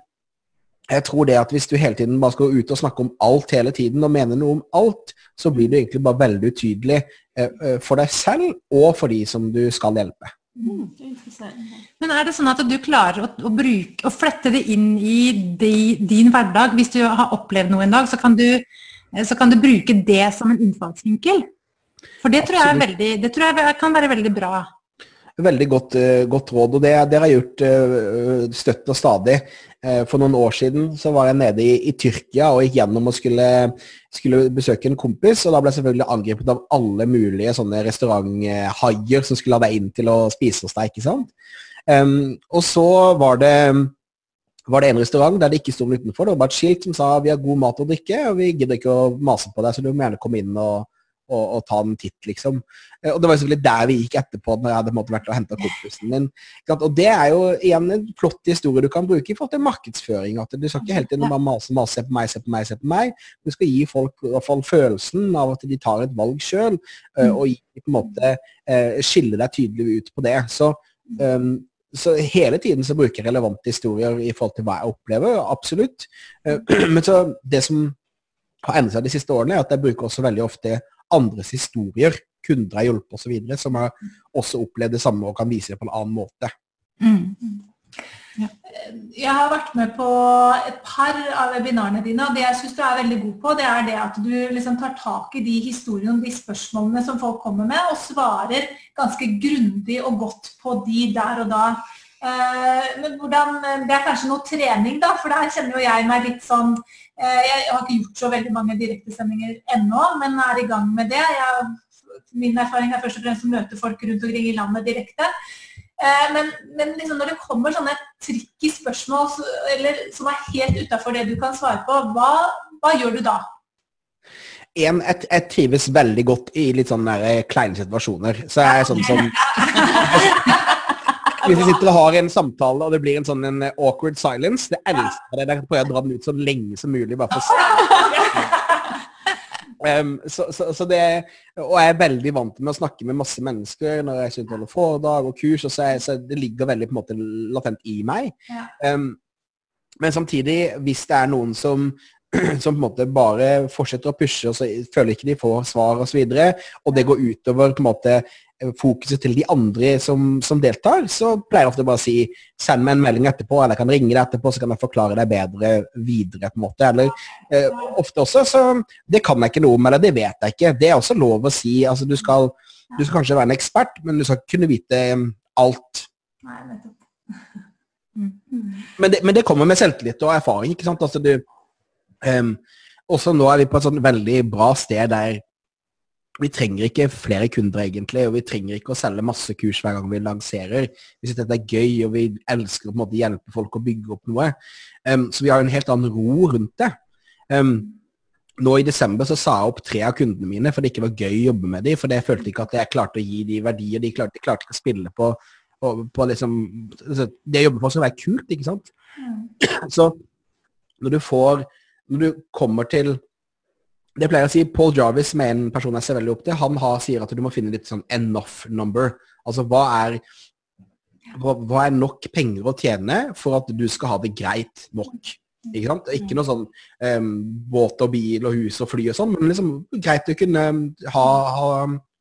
jeg tror det at hvis du hele tiden bare skal ut og snakke om alt hele tiden, og mene noe om alt, så blir du egentlig bare veldig utydelig uh, for deg selv og for de som du skal hjelpe. Mm, Men er det sånn at du klarer å, å, bruke, å flette det inn i de, din hverdag? Hvis du har opplevd noe en dag, så kan, du, så kan du bruke det som en innfallsvinkel? For det tror, jeg, veldig, det tror jeg kan være veldig bra. Veldig godt, uh, godt råd, og det, det har jeg gjort uh, støtt og stadig. For noen år siden så var jeg nede i, i Tyrkia og gikk gjennom og skulle skulle besøke en kompis, og da ble jeg selvfølgelig angrepet av alle mulige sånne restauranthaier som skulle ha deg inn til å spise hos deg. ikke sant? Um, og så var det, var det en restaurant der det ikke sto noe utenfor. Det var bare et skilt som sa vi har god mat og drikke, og vi gidder ikke å mase på deg, så du må gjerne komme inn og, og, ta en titt, liksom. Eh, og det var selvfølgelig der vi gikk etterpå, når jeg hadde måte, vært og henta kompisen min. Og det er jo igjen en flott historie du kan bruke i forhold til markedsføring. at Du skal ikke hele tiden bare mase, mase, se på meg, se på meg, se på meg. Du skal gi folk i hvert fall følelsen av at de tar et valg sjøl, eh, mm. og gi, på en måte skille deg tydelig ut på det. Så um, så hele tiden så bruker jeg relevante historier i forhold til hva jeg opplever, absolutt. Men så det som har endret seg de siste årene, er at jeg bruker også veldig ofte andres historier, kunder har hjulpet osv., som har også opplevd det samme og kan vise det på en annen måte. Mm. Ja. Jeg har vært med på et par av webinarene dine, og det jeg syns du er veldig god på, det er det at du liksom tar tak i de historiene og de spørsmålene som folk kommer med, og svarer ganske grundig og godt på de der og da. Eh, men hvordan, Det er kanskje noe trening, da, for der kjenner jo jeg meg litt sånn Eh, jeg har ikke gjort så veldig mange direktesendinger ennå, men er i gang med det. Jeg, min erfaring er først og fremst å møte folk rundt omkring i landet direkte. Eh, men, men liksom når det kommer sånne tricky spørsmål eller, som er helt utafor det du kan svare på, hva, hva gjør du da? En, jeg, jeg, trives veldig godt i litt sånne eh, kleine situasjoner. Så jeg er sånn som Hvis vi sitter og har en samtale, og det blir en sånn en eh, awkward silence Det elsker jeg. Der prøver jeg å dra den ut så lenge som mulig. bare for Um, så, så, så, det, og jeg er veldig vant med å snakke med masse mennesker når jeg holder foredrag og kurs, og så, jeg, så, det ligger veldig på en måte latent i meg. Ja. Um, men samtidig, hvis det er noen som som på en måte bare fortsetter å pushe, og så føler ikke de får svar osv., og, så videre, og det går utover på en måte fokuset til de andre som, som, deltar, så pleier jeg ofte bare å si send meg en melding etterpå, eller jeg kan ringe deg etterpå, så kan jeg forklare deg bedre videre. på en måte, eller eh, Ofte også så Det kan jeg ikke noe om, eller det vet jeg ikke. Det er også lov å si. altså Du skal, du skal kanskje være en ekspert, men du skal kunne vite um, alt. Nei, men, det, men det kommer med selvtillit og erfaring. ikke sant? Altså du, um, også nå er vi på et sånn veldig bra sted der vi trenger ikke flere kunder, egentlig, og vi trenger ikke å selge masse kurs hver gang vi lanserer. Vi syns dette er gøy, og vi elsker å på en måte hjelpe folk å bygge opp noe. Um, så vi har en helt annen ro rundt det. Um, nå i desember så sa jeg opp tre av kundene mine for det ikke var gøy å jobbe med dem, for jeg følte ikke at jeg klarte å gi de verdier. De klarte, de klarte ikke å spille på, på, på liksom altså, Det å jobbe for skal være kult, ikke sant? Mm. Så når du får Når du kommer til det pleier jeg å si, Paul Jarvis, med en person jeg ser veldig opp til, han har, sier at du må finne litt sånn enough number. Altså hva er, hva, hva er nok penger å tjene for at du skal ha det greit nok? Ikke sant? Ikke noe sånn um, båt og bil og hus og fly og sånn, men liksom greit å kunne ha, ha,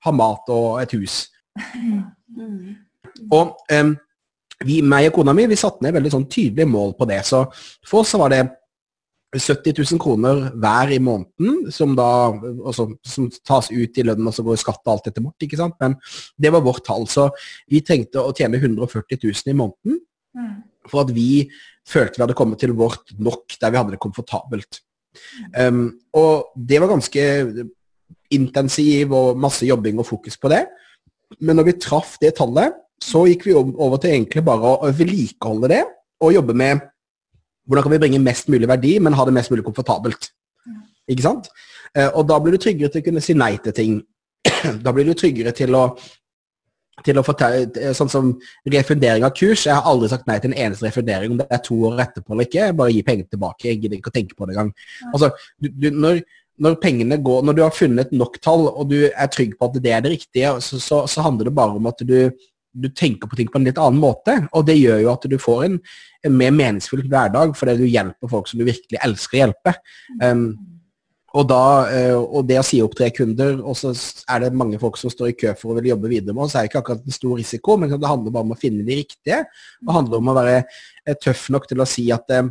ha mat og et hus. Og um, vi, meg og kona mi vi satte ned veldig sånn tydelige mål på det. Så for oss så var det 70 000 kroner hver i måneden, som da også, som tas ut i lønnen, og så går skatt og alt dette bort. ikke sant? Men det var vårt tall. Så vi trengte å tjene 140 000 i måneden mm. for at vi følte vi hadde kommet til vårt nok der vi hadde det komfortabelt. Um, og det var ganske intensiv og masse jobbing og fokus på det. Men når vi traff det tallet, så gikk vi over til egentlig bare å vedlikeholde det og jobbe med hvordan kan vi bringe mest mulig verdi, men ha det mest mulig komfortabelt? Ikke sant? Eh, og da blir du tryggere til å kunne si nei til ting. Da blir du tryggere til å til å fortelle, eh, sånn som refundering av kurs. Jeg har aldri sagt nei til en eneste refundering, om det er to år etterpå eller ikke. Bare gi penger tilbake. Jeg gidder ikke å tenke på det engang. Altså, du, du, når, når, pengene går, når du har funnet nok tall, og du er trygg på at det er det riktige, så, så, så handler det bare om at du, du tenker på ting på en litt annen måte. Og det gjør jo at du får en, en mer meningsfull hverdag fordi du hjelper folk som du virkelig elsker å hjelpe. Um, og, da, uh, og, det å si opp tre kunder, og så er det mange folk som står i kø for å vil jobbe videre med oss, er ikke akkurat en stor risiko, men det handler bare om å finne de riktige. Det handler om å være uh, tøff nok til å si at uh,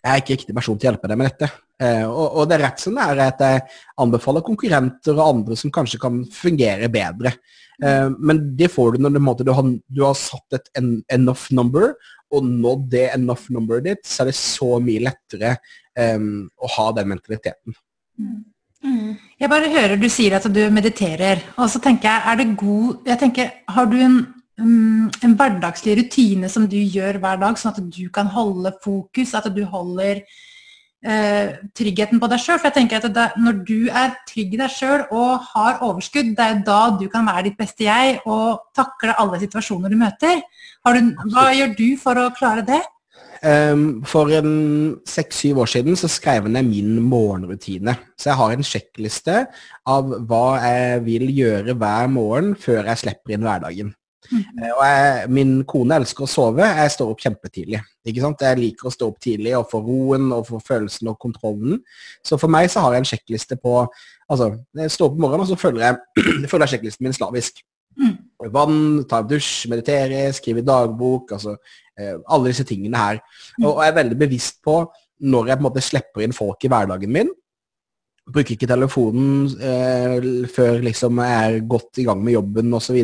jeg er ikke riktig person til å hjelpe deg med dette. Uh, og, og, det er rett som det er at jeg anbefaler konkurrenter og andre som kanskje kan fungere bedre. Uh, men det får du når du, du, har, du har, satt et en, enough number, og nådd det enough numberet ditt, så er det så mye lettere um, å ha den mentaliteten. Mm. Jeg bare hører du sier at du mediterer, og så tenker jeg, er det god jeg tenker, Har du en, um, en hverdagslig rutine som du gjør hver dag, sånn at du kan holde fokus, at du holder eh, tryggheten på deg sjøl. For jeg tenker at det, når du er trygg i deg sjøl og har overskudd, det er da du kan være ditt beste jeg og takle alle situasjoner du møter. Du, hva gjør du for å klare det? Um, for seks-syv år siden så skrev jeg ned min morgenrutine. Så jeg har en sjekkliste av hva jeg vil gjøre hver morgen før jeg slipper inn hverdagen. Mm. Uh, og jeg, Min kone elsker å sove. Jeg står opp kjempetidlig. Ikke sant? Jeg liker å stå opp tidlig og få roen og få følelsen og kontrollen. Så for meg så har jeg en sjekkliste på Altså, jeg står opp om morgenen og så følger jeg, følger jeg sjekklisten min slavisk. Mm. Vann, ta en dusj, meditere, skrive dagbok. altså eh, Alle disse tingene her. Og, og jeg er veldig bevisst på når jeg på en måte slipper inn folk i hverdagen min, Bruker ikke telefonen eh, før liksom jeg er godt i gang med jobben osv.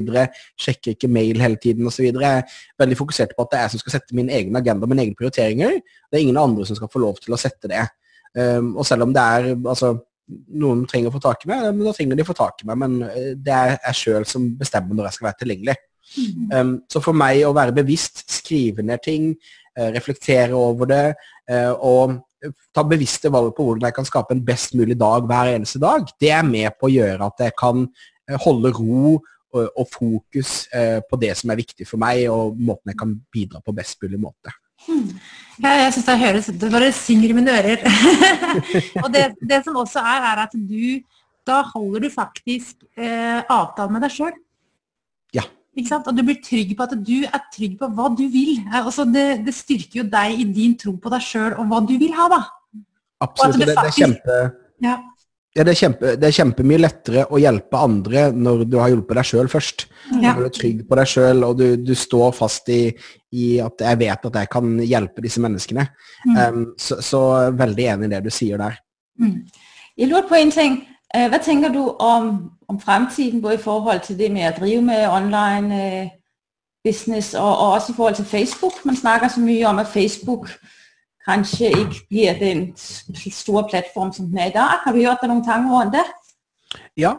Sjekker ikke mail hele tiden osv. Jeg er veldig fokusert på at det er jeg som skal sette min egen agenda, mine egne prioriteringer. Det er ingen andre som skal få lov til å sette det. Um, og selv om det er altså, noen trenger å få tak i meg, da trenger de å få tak i meg, men eh, det er jeg sjøl som bestemmer når jeg skal være tilgjengelig. Um, så for meg å være bevisst, skrive ned ting, uh, reflektere over det uh, og ta bevisste valg på hvordan jeg kan skape en best mulig dag hver eneste dag, det er med på å gjøre at jeg kan eh, holde ro og, og fokus eh, på det som er viktig for meg, og måten jeg kan bidra på best mulig måte. Hmm. Ja, jeg syns det høres Det bare synger i mine ører. og det, det, som også er, er at du Da holder du faktisk eh, avtale med deg sjøl. Og du blir trygg på at du er trygg på hva du vil. Altså det, det, styrker jo deg i din tro på deg sjøl og hva du vil ha, da. Absolutt. Det, faktisk, det, er kjempe, ja. Ja, det, er kjempe, det er kjempemye lettere å hjelpe andre når du har hjulpet deg sjøl først. Ja. Når du er trygg på deg sjøl og du, du, står fast i, i, at jeg vet at jeg kan hjelpe disse menneskene. Mm. Um, så, så, veldig enig i det du sier der. Mm. Jeg lurer på en ting. Øh, Hva tenker du om, om fremtiden, både i forhold til det med å drive med online øh, business, og, og, også i forhold til Facebook? Man snakker så mye om at Facebook kanskje ikke blir den store plattform som den er i dag. Har vi hørt deg noen tanker rundt det? Ja,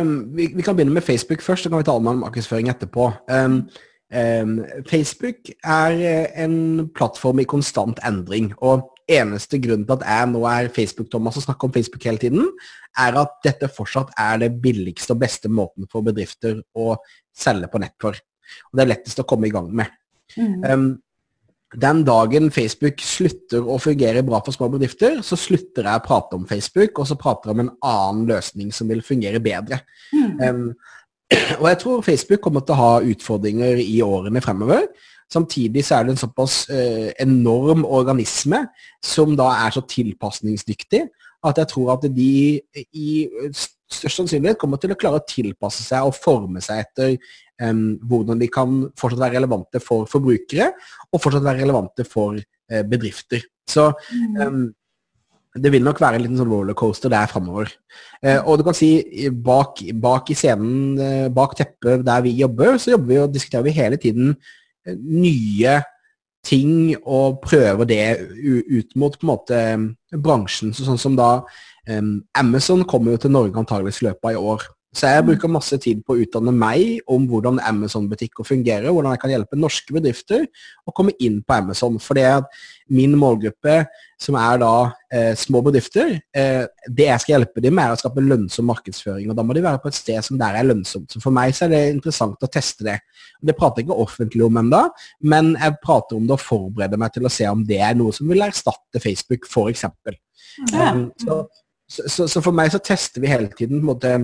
um, vi, vi, kan begynne med Facebook først, så kan vi ta med markedsføring etterpå. Um, um, Facebook er en plattform i konstant endring. og eneste grunnen til at jeg nå er Facebook-Thomas og snakker om Facebook hele tiden, er at dette fortsatt er det billigste og beste måten for bedrifter å selge på nett for. Og det er lettest å komme i gang med. Mm. Um, den dagen Facebook slutter å fungere bra for små bedrifter, så slutter jeg å prate om Facebook, og så prater jeg om en annen løsning som vil fungere bedre. Mm. Um, og jeg tror Facebook kommer til å ha utfordringer i årene fremover. Samtidig så er det en såpass eh, enorm organisme som da er så tilpasningsdyktig at jeg tror at de i størst sannsynlighet kommer til å klare å tilpasse seg og forme seg etter um, hvordan de kan fortsatt være relevante for forbrukere, og fortsatt være relevante for uh, bedrifter. Så um, det vil nok være en liten sånn rollercoaster der framover. Eh, og du kan si bak, bak i scenen, eh, bak teppet der vi jobber, så jobber vi og diskuterer vi hele tiden nye ting og prøver det ut mot på en måte bransjen. Så sånn som da Amazon kommer jo til Norge antageligvis i løpet av i år. Så jeg bruker masse tid på å utdanne meg om hvordan Amazon-butikker fungerer, hvordan jeg kan hjelpe norske bedrifter å komme inn på Amazon. For det at min målgruppe, som er da eh, små bedrifter, eh, det jeg skal hjelpe dem med, er å skape lønnsom markedsføring. Og da må de være på et sted som der er lønnsomt. Så for meg så er det interessant å teste det. Det prater jeg ikke offentlig om ennå, men jeg prater om det og forbereder meg til å se om det er noe som vil erstatte Facebook, f.eks. Ja. Um, så, så, så, for meg så tester vi hele tiden på en måte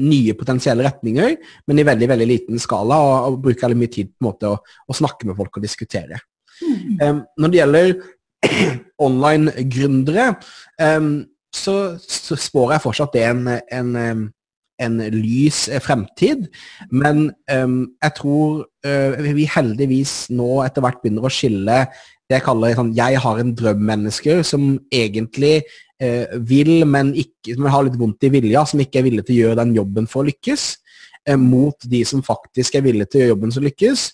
nye potensielle retninger, men i veldig veldig liten skala, og, og bruker mye tid på en måte å, å snakke med folk og diskutere. Mm. Um, når det gjelder online-gründere, um, så, så, spår jeg fortsatt det en, en, en lys fremtid, men um, jeg tror uh, vi heldigvis nå etter hvert begynner å skille det jeg kaller sånn, jeg har en drøm-mennesker som egentlig uh, vil, men, ikke, som har litt vondt i vilja, som ikke er villig til å gjøre den jobben for å lykkes, eh, mot de som faktisk er villige til å gjøre jobben som lykkes,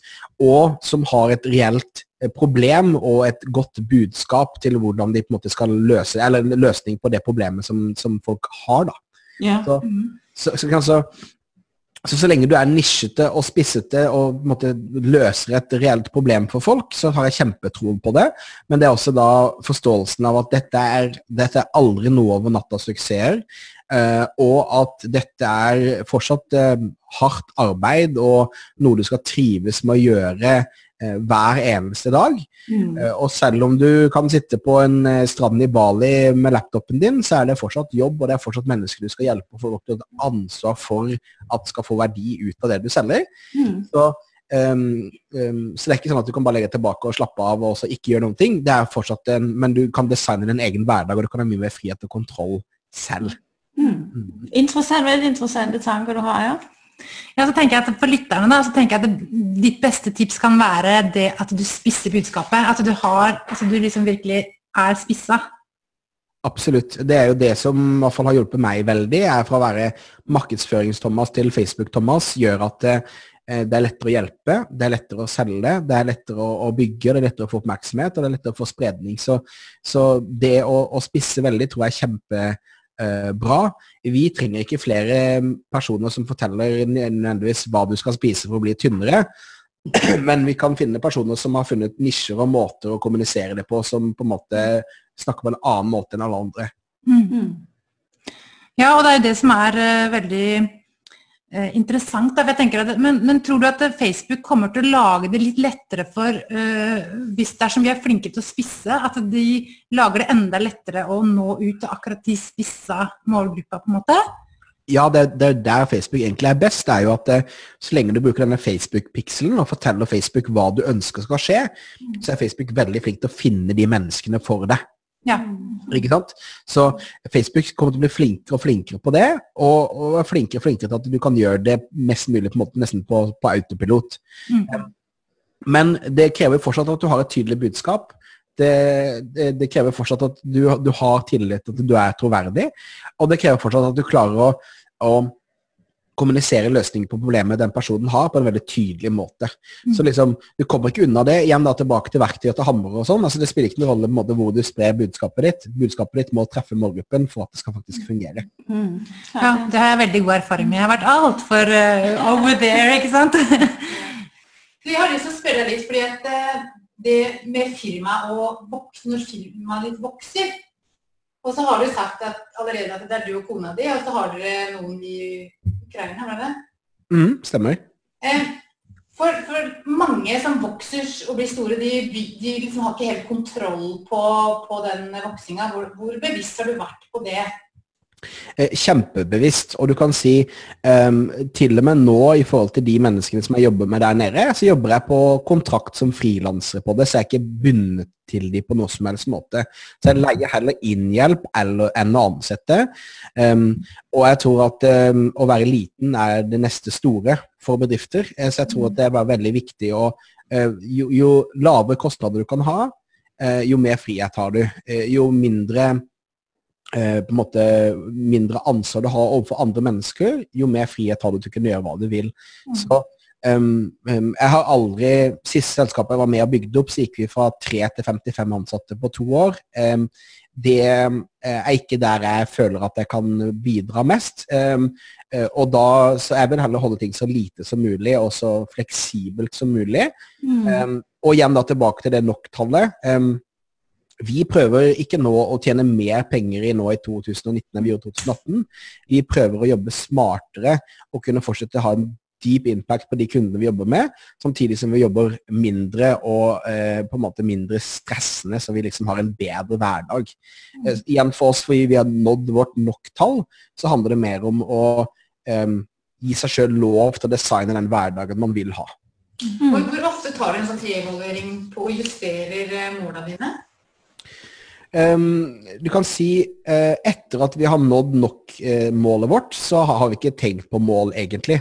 og som har et reelt eh, problem og et godt budskap til hvordan de på en måte skal løse, eller løsning på det problemet som, som folk har. da. Ja. Så, så, så, så så så lenge du er nisjete og spissete og måte, løser et reelt problem for folk, så har jeg kjempetro på det. Men det er også da forståelsen av at dette er, dette er aldri noe over natta suksesser. Uh, og at dette er fortsatt uh, hardt arbeid og noe du skal trives med å gjøre hver eneste dag. Mm. Eh, og selv om du kan sitte på en eh, strand i Bali med laptopen din, så er det fortsatt jobb, og det er fortsatt mennesker du skal hjelpe, og få et ansvar for at skal få verdi ut av det du selger. Mm. Så, um, um, så, det er ikke sånn at du kan bare legge tilbake og slappe av og ikke gjøre noen ting. Det er fortsatt en, Men du kan designe din egen hverdag, og du kan ha mye mer frihet og kontroll selv. Mm. mm. Interessant, veldig interessante tanker du har, ja. Ja, så tenker jeg at For lytterne da, så tenker jeg at ditt beste tips kan være det at du spisser budskapet. At du, har, altså du liksom virkelig er spissa. Absolutt. Det er jo det som i hvert fall har hjulpet meg veldig. er Fra å være markedsførings-Thomas til Facebook-Thomas gjør at eh, det er lettere å hjelpe, det er lettere å selge, det er lettere å, bygge, det er lettere å få oppmerksomhet og det er lettere å få spredning. Så, så det å, å, spisse veldig tror jeg er kjempe eh, bra. Vi trenger ikke flere personer som forteller nødvendigvis hva du skal spise for å bli tynnere. Men vi kan finne personer som har funnet nisjer og måter å kommunisere det på, som på en måte snakker på en annen måte enn alle andre. Mm -hmm. Ja, og det er jo det som er uh, veldig Eh, interessant. Da. At, men, men, tror du at Facebook kommer til å lage det litt lettere for uh, Hvis dersom vi er flinke til å spisse, at de lager det enda lettere å nå ut til akkurat de spissa målgruppa, på en måte? Ja, det er der Facebook egentlig er best. det er jo at det, Så lenge du bruker denne Facebook-pikselen og forteller Facebook hva du ønsker skal skje, så er Facebook veldig flink til å finne de menneskene for deg. Ja. Ikke sant? Så Facebook kommer til å bli flinkere og flinkere på det, og, og flinkere og flinkere til at du kan gjøre det mest mulig på en måte nesten på, på autopilot. Mm. Men det krever fortsatt at du har et tydelig budskap. Det, det, det krever fortsatt at du, du, har tillit til at du er troverdig, og det krever fortsatt at du klarer å, å kommunisere løsninger på problemet den personen har, på en veldig tydelig måte. Mm. Så liksom, Du kommer ikke unna det. Igjen da tilbake til verktøy og til hammer og sånn. altså Det spiller ikke noen rolle måte, hvor du sprer budskapet ditt. Budskapet ditt må treffe målgruppen for at det skal faktisk fungere. Mm. Ja, Det har jeg veldig god erfaring med. Jeg har vært altfor uh, over there, ikke sant? jeg har lyst til å spørre deg litt, fordi at eh, det med firma og voksen, når firmaet ditt vokser og så har du sagt at allerede at det er du og kona di, og så har dere noen i Ukraina, ble det? Mm, stemmer. Eh, for, for, mange som vokser og blir store, de, de liksom har ikke helt kontroll på, på den voksinga. Hvor, hvor, bevisst har du vært på det? Eh, kjempebevisst. Og du kan si um, til og med nå i forhold til de menneskene som jeg jobber med der nede, så jobber jeg på kontrakt som frilansere på det, så jeg er ikke bundet til de på noe som helst måte. Så jeg leier heller inn hjelp enn å ansette. Um, og jeg tror at um, å være liten er det neste store for bedrifter. Eh, så jeg tror at det er veldig viktig å uh, jo, jo lavere kostnader du kan ha, uh, jo mer frihet har du. Uh, jo mindre på en måte mindre ansvar du har overfor andre mennesker, jo mer frihet har du til å kunne gjøre hva du vil. Mm. Så um, jeg har aldri Siste selskapet jeg var med og bygde opp, så gikk vi fra 3 til 55 ansatte på to år. Um, det uh, er ikke der jeg føler at jeg kan bidra mest. Um, og da så jeg vil heller holde ting så lite som mulig og så fleksibelt som mulig. Mm. og igjen da tilbake til det nok-tallet. Vi prøver ikke nå å tjene mer penger i nå i 2019 enn vi gjorde i 2018. Vi prøver å jobbe smartere og kunne fortsette å ha en deep impact på de kundene vi jobber med, samtidig som vi jobber mindre og eh, på en måte mindre stressende, så vi liksom har en bedre hverdag. Mm. Eh, igjen for oss, fordi vi har nådd vårt nok-tall, så handler det mer om å eh, gi seg sjøl lov til å designe den hverdagen man vil ha. Mm. Hvor, ofte tar du en sånn evaluering på å justere måla målene dine? Du kan si uh, etter at vi har nådd nok uh, målet vårt, så har vi ikke tenkt på mål, egentlig.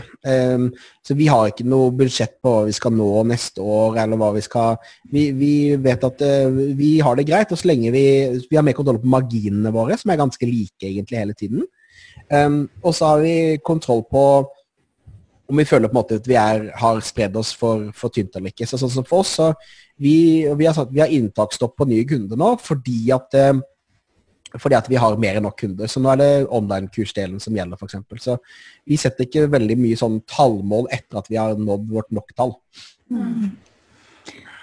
Så vi har ikke noe budsjett på hva vi skal nå neste år, eller hva vi skal Vi, vi vet at uh, vi har det greit, og så lenge vi, vi har mer kontroll på marginene våre, som er ganske like egentlig hele tiden. Og så har vi kontroll på om vi føler på en måte at vi er, har spredd oss for, for tynt eller ikke. Så, sånn som for oss, så vi, vi, har, sagt, vi har inntaksstopp på nye kunder nå fordi at eh, fordi at vi har mer enn nok kunder. Så nå er det online-kursdelen som gjelder, f.eks. Så vi setter ikke veldig mye sånn tallmål etter at vi har nådd vårt nok-tall. Mm.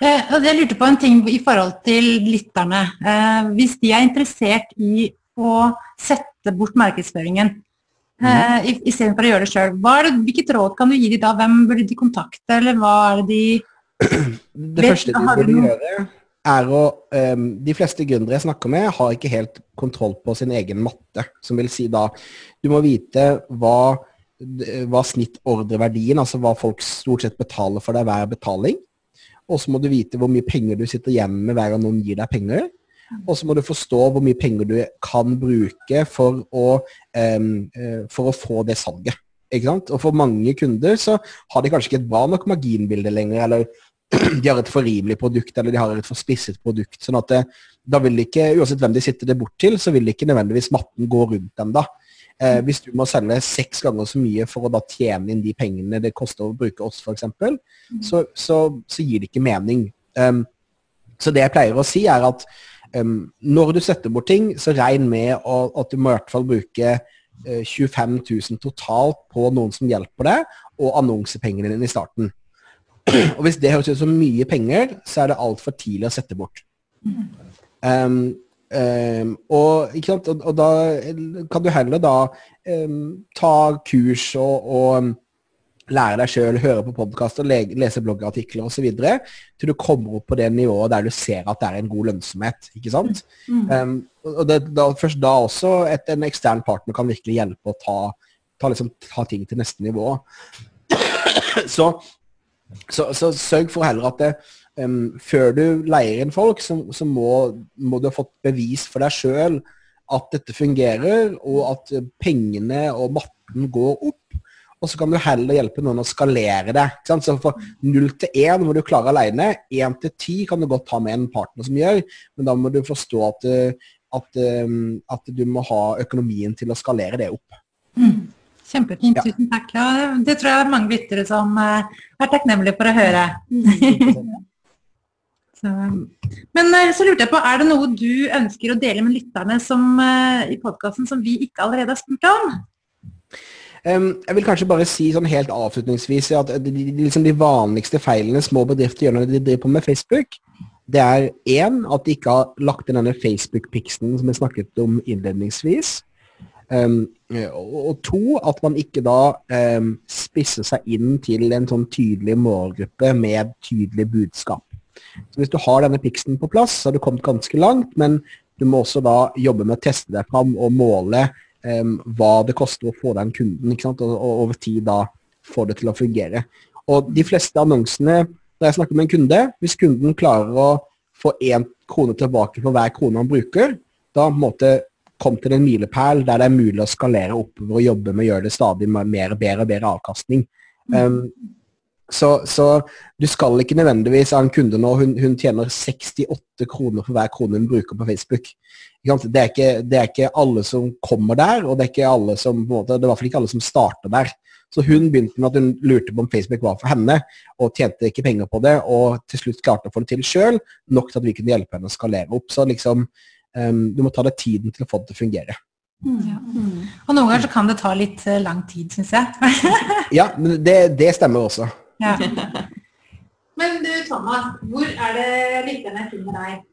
Eh, jeg lurte på en ting i forhold til lytterne. Eh, hvis de er interessert i å sette bort markedsføringen mm. eh, istedenfor å gjøre det sjøl, hvilket råd kan du gi dem da? Hvem burde de kontakte, eller hva er det de Det første de burde gjøre, er å um, De fleste gründere jeg snakker med, har ikke helt kontroll på sin egen matte. Som vil si da Du må vite hva, hva snittordreverdien, altså hva folk stort sett betaler for deg hver betaling. Og så må du vite hvor mye penger du sitter igjen med hver gang noen gir deg penger. Og så må du forstå hvor mye penger du kan bruke for å, um, for å få det salget. Ikke sant? Og for mange kunder så har de kanskje ikke et bra nok marginbilde lenger, eller de har et for rimelig produkt, eller de har et for spisset produkt. sånn at det, da vil ikke, Uansett hvem de sitter det bort til, så vil ikke nødvendigvis matten gå rundt dem da. Eh, hvis du må selge seks ganger så mye for å da tjene inn de pengene det koster å bruke oss, f.eks., mm. så, så, så gir det ikke mening. Um, så det jeg pleier å si, er at um, når du setter bort ting, så regn med å, at du må i hvert fall bruke 25 000 totalt på noen som hjelper deg, og annonsepengene dine i starten. Og hvis det høres ut som mye penger, så er det altfor tidlig å sette bort. Um, um, og, og, og, da kan du heller da um, ta kurs og, og lære deg sjøl, høre på podkaster, lese bloggartikler osv. til du kommer opp på det nivået der du ser at det er en god lønnsomhet. ikke sant? Mm. Um, og det, da, Først da også et, en ekstern partner kan virkelig hjelpe å ta, ta, liksom, ta ting til neste nivå. Så så, så sørg for heller at det, um, før du leier inn folk, så, så må, må, du ha fått bevis for deg sjøl at dette fungerer, og at pengene og matten går opp. Og så kan du heller hjelpe noen å skalere det. Så for 0 til 1 må du klare alene. 1 til 10 kan du godt ha med en partner som gjør, men da må du forstå at, at, at du må ha økonomien til å skalere det opp. Mm. Kjempefint, ja. tusen takk. Ja, det tror jeg er mange lyttere som uh, er takknemlige for å høre. så, men så lurte jeg på, er det noe du ønsker å dele med lytterne som, i podkasten som vi ikke allerede har spurt om? Jeg vil kanskje bare si sånn helt avslutningsvis at de, liksom de vanligste feilene små bedrifter gjør når de driver på med Facebook, det er én at de ikke har lagt inn denne Facebook-piksen som vi snakket om innledningsvis. Um, og to, at man ikke da um, spisser seg inn til en sånn tydelig målgruppe med tydelig budskap. Så Hvis du har denne piksen på plass, så har du kommet ganske langt, men du må også da jobbe med å teste deg fram og måle um, hva det koster å få den kunden, ikke sant? Og, og, over tid da få det til å fungere. Og de fleste annonsene, når jeg snakker med en kunde, hvis kunden klarer å få én krone tilbake for hver krone han bruker, da måte kom til en milepæl der det er mulig å skalere oppover og jobbe med å gjøre det stadig mer og bedre avkastning. Mm. Um, så, så, du skal ikke nødvendigvis ha en kunde nå, hun, hun, tjener 68 kroner for hver krone hun bruker på Facebook. Det er, ikke, det er, ikke, alle som kommer der, og det er ikke alle som, måte, det er i hvert fall ikke alle som starter der. Så hun begynte med at hun lurte på om Facebook var for henne, og tjente ikke penger på det, og til slutt klarte å få det til sjøl, nok til at vi kunne hjelpe henne å skalere opp. Så liksom, Um, du må ta deg tiden til å få det til å fungere. Mm. Ja. Mm. Og noen ganger så kan det ta litt uh, lang tid, syns jeg. ja, men det, det stemmer også. Ja. men du Thomas, hvor er det lytterne finner deg?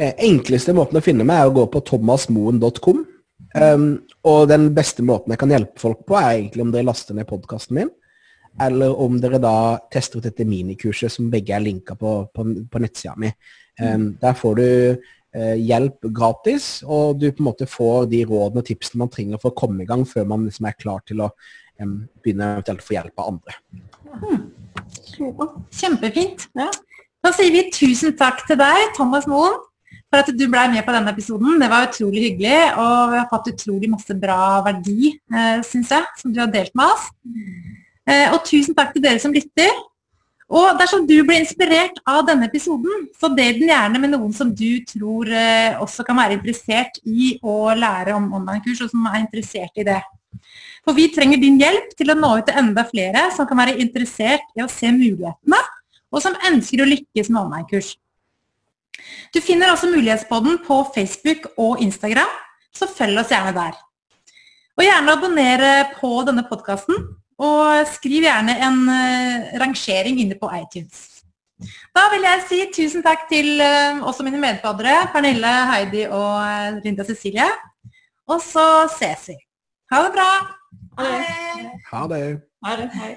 Eh, enkleste måten å finne meg er å gå på thomasmoen.com. Um, og den beste måten jeg kan hjelpe folk på, er egentlig om dere laster ned podkasten min. Eller om dere da tester ut dette minikurset som begge er linka på, på, på nettsida mi. Um, der får du uh, hjelp gratis, og du på en måte får de rådene og tipsene man trenger for å komme i gang før man liksom er klar til å um, begynne eventuelt å få hjelp av andre. Kjempefint. Ja. Da sier vi tusen takk til deg, Thomas Moen, for at du ble med på denne episoden. Det var utrolig hyggelig, og vi har fått utrolig masse bra verdi, eh, syns jeg, som du har delt med oss. Eh, og tusen takk til dere som lytter. Og dersom du blir inspirert av denne episoden, så del den gjerne med noen som du tror eh, også kan være interessert i å lære om online-kurs, og som er interessert i det. For vi trenger din hjelp til å nå ut til enda flere som kan være interessert i å se mulighetene, og som ønsker å lykkes med online-kurs. Du finner også Mulighetspodden på Facebook og Instagram, så følg oss gjerne der. Og gjerne abonnere på denne podkasten, og skriv gjerne en uh, rangering inne på iTunes. Da vil jeg si tusen takk til uh, også mine medfaddere, Pernille, Heidi og uh, Linda Cecilie. Og så ses vi. Ha det bra. Ha det. Ha det. Ha det. Hei.